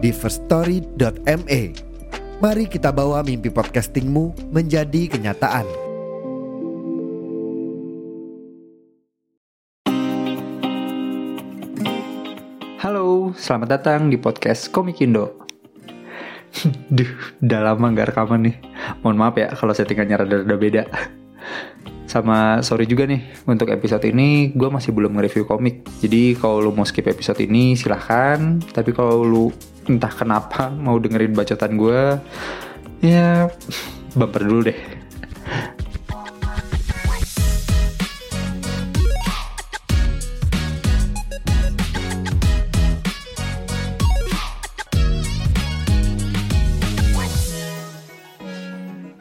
di firststory.me. Mari kita bawa mimpi podcastingmu menjadi kenyataan. Halo, selamat datang di podcast Komik Indo. Duh, udah lama gak rekaman nih. Mohon maaf ya kalau settingannya rada-rada beda. Sama sorry juga nih, untuk episode ini gue masih belum nge-review komik. Jadi kalau lu mau skip episode ini silahkan. Tapi kalau lu entah kenapa mau dengerin bacotan gue, ya bumper dulu deh.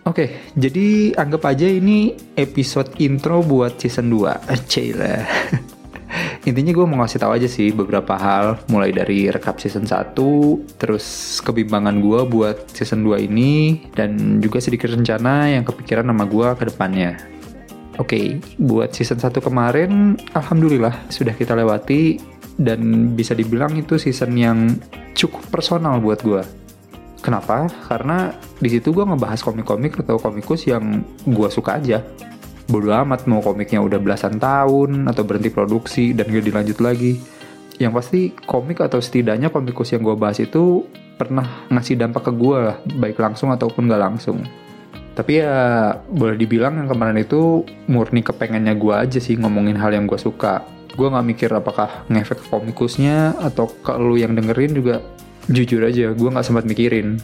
Oke, jadi anggap aja ini episode intro buat season 2. Cila. Intinya gue mau ngasih tahu aja sih beberapa hal, mulai dari rekap season 1, terus kebimbangan gue buat season 2 ini, dan juga sedikit rencana yang kepikiran sama gue ke depannya. Oke, buat season 1 kemarin, Alhamdulillah sudah kita lewati, dan bisa dibilang itu season yang cukup personal buat gue Kenapa? Karena di situ gue ngebahas komik-komik atau komikus yang gue suka aja. Bodo amat mau komiknya udah belasan tahun atau berhenti produksi dan gak dilanjut lagi. Yang pasti komik atau setidaknya komikus yang gue bahas itu pernah ngasih dampak ke gue lah, baik langsung ataupun gak langsung. Tapi ya boleh dibilang yang kemarin itu murni kepengennya gue aja sih ngomongin hal yang gue suka. Gue gak mikir apakah ngefek ke komikusnya atau ke lu yang dengerin juga jujur aja gue nggak sempat mikirin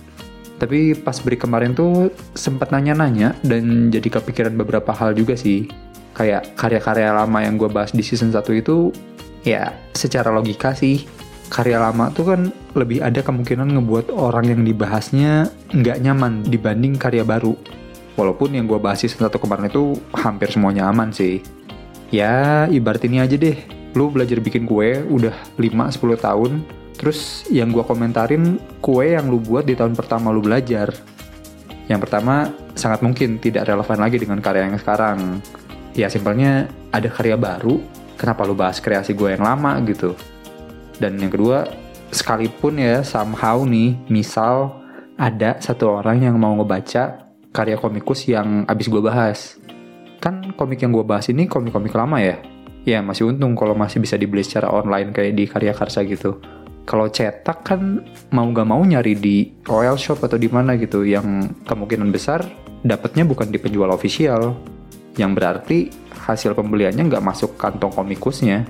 tapi pas break kemarin tuh sempat nanya-nanya dan jadi kepikiran beberapa hal juga sih. Kayak karya-karya lama yang gue bahas di season 1 itu ya secara logika sih. Karya lama tuh kan lebih ada kemungkinan ngebuat orang yang dibahasnya nggak nyaman dibanding karya baru. Walaupun yang gue bahas season 1 kemarin itu hampir semuanya aman sih. Ya ibarat ini aja deh lu belajar bikin kue udah 5-10 tahun Terus yang gue komentarin kue yang lu buat di tahun pertama lu belajar. Yang pertama sangat mungkin tidak relevan lagi dengan karya yang sekarang. Ya simpelnya ada karya baru, kenapa lu bahas kreasi gue yang lama gitu. Dan yang kedua, sekalipun ya somehow nih, misal ada satu orang yang mau ngebaca karya komikus yang abis gue bahas. Kan komik yang gue bahas ini komik-komik lama ya? Ya masih untung kalau masih bisa dibeli secara online kayak di karya karsa gitu. Kalau cetak kan mau gak mau nyari di royal shop atau di mana gitu. Yang kemungkinan besar dapatnya bukan di penjual official yang berarti hasil pembeliannya nggak masuk kantong komikusnya.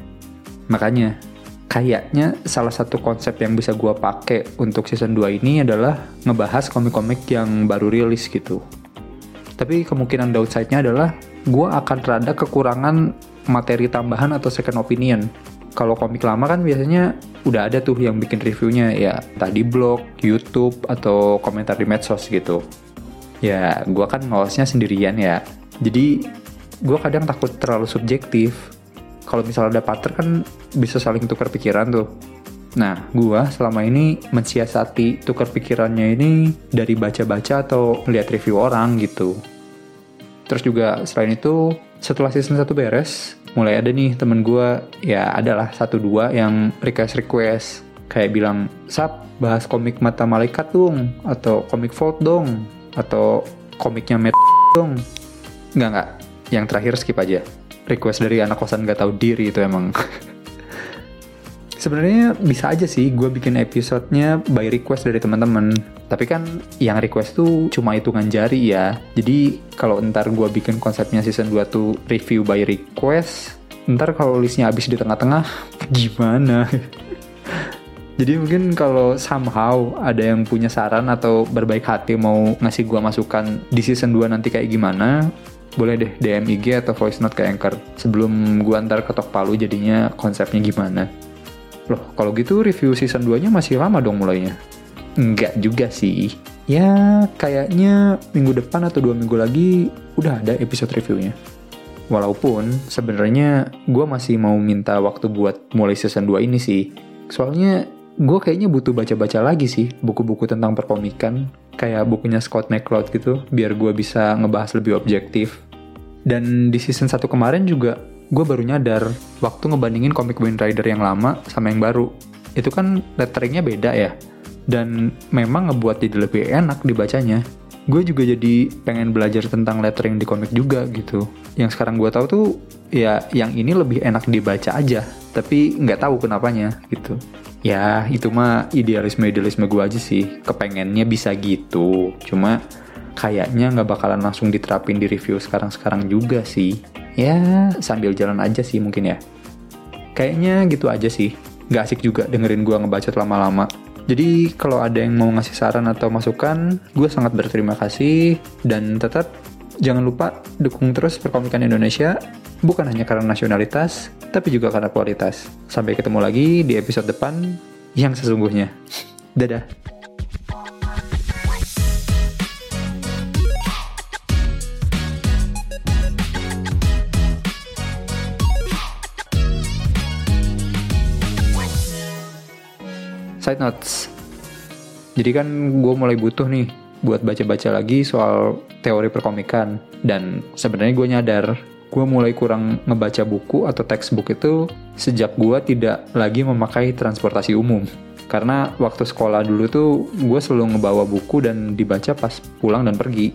Makanya kayaknya salah satu konsep yang bisa gue pakai untuk season 2 ini adalah ngebahas komik-komik yang baru rilis gitu. Tapi kemungkinan downside-nya adalah gue akan rada kekurangan materi tambahan atau second opinion kalau komik lama kan biasanya udah ada tuh yang bikin reviewnya ya tadi blog, YouTube atau komentar di medsos gitu. Ya, gue kan ngolosnya sendirian ya. Jadi gue kadang takut terlalu subjektif. Kalau misalnya ada partner kan bisa saling tukar pikiran tuh. Nah, gue selama ini mensiasati tukar pikirannya ini dari baca-baca atau lihat review orang gitu. Terus juga selain itu, setelah season 1 beres, mulai ada nih temen gue ya adalah satu dua yang request request kayak bilang sap bahas komik mata malaikat dong atau komik Vault dong atau komiknya Met dong. Nggak nggak. Yang terakhir skip aja. Request dari anak kosan gak tahu diri itu emang sebenarnya bisa aja sih gue bikin episodenya by request dari teman-teman tapi kan yang request tuh cuma hitungan jari ya. Jadi kalau ntar gue bikin konsepnya season 2 tuh review by request, ntar kalau listnya habis di tengah-tengah, gimana? Jadi mungkin kalau somehow ada yang punya saran atau berbaik hati mau ngasih gue masukan di season 2 nanti kayak gimana, boleh deh DM IG atau voice note ke Anchor sebelum gue ntar ketok palu jadinya konsepnya gimana. Loh, kalau gitu review season 2-nya masih lama dong mulainya. Enggak juga sih. Ya, kayaknya minggu depan atau dua minggu lagi udah ada episode reviewnya. Walaupun sebenarnya gue masih mau minta waktu buat mulai season 2 ini sih. Soalnya gue kayaknya butuh baca-baca lagi sih buku-buku tentang perkomikan. Kayak bukunya Scott McCloud gitu, biar gue bisa ngebahas lebih objektif. Dan di season 1 kemarin juga gue baru nyadar waktu ngebandingin komik Wind Rider yang lama sama yang baru. Itu kan letteringnya beda ya. Dan memang ngebuat jadi lebih enak dibacanya gue juga jadi pengen belajar tentang lettering di komik juga gitu. Yang sekarang gue tahu tuh ya yang ini lebih enak dibaca aja, tapi nggak tahu kenapanya gitu. Ya itu mah idealisme idealisme gue aja sih, kepengennya bisa gitu. Cuma kayaknya nggak bakalan langsung diterapin di review sekarang-sekarang juga sih. Ya sambil jalan aja sih mungkin ya. Kayaknya gitu aja sih. Gak asik juga dengerin gue ngebacot lama-lama jadi kalau ada yang mau ngasih saran atau masukan, gue sangat berterima kasih dan tetap jangan lupa dukung terus perkomikan Indonesia bukan hanya karena nasionalitas, tapi juga karena kualitas. Sampai ketemu lagi di episode depan yang sesungguhnya. Dadah. Side notes. Jadi kan gue mulai butuh nih buat baca-baca lagi soal teori perkomikan. Dan sebenarnya gue nyadar gue mulai kurang ngebaca buku atau textbook itu sejak gue tidak lagi memakai transportasi umum. Karena waktu sekolah dulu tuh gue selalu ngebawa buku dan dibaca pas pulang dan pergi.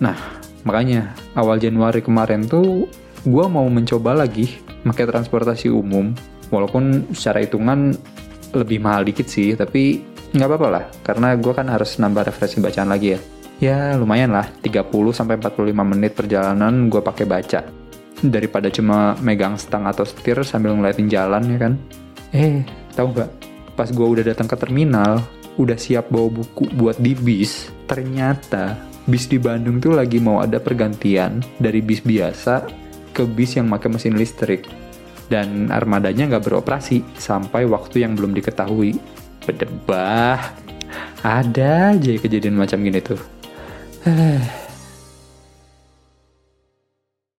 Nah, makanya awal Januari kemarin tuh gue mau mencoba lagi pakai transportasi umum. Walaupun secara hitungan lebih mahal dikit sih, tapi nggak apa-apa lah, karena gue kan harus nambah referensi bacaan lagi ya. Ya lumayan lah, 30-45 menit perjalanan gue pakai baca. Daripada cuma megang stang atau setir sambil ngeliatin jalan ya kan. Eh, tahu nggak? Pas gue udah datang ke terminal, udah siap bawa buku buat di bis, ternyata bis di Bandung tuh lagi mau ada pergantian dari bis biasa ke bis yang pakai mesin listrik dan armadanya nggak beroperasi sampai waktu yang belum diketahui. Bedebah, ada aja kejadian macam gini tuh.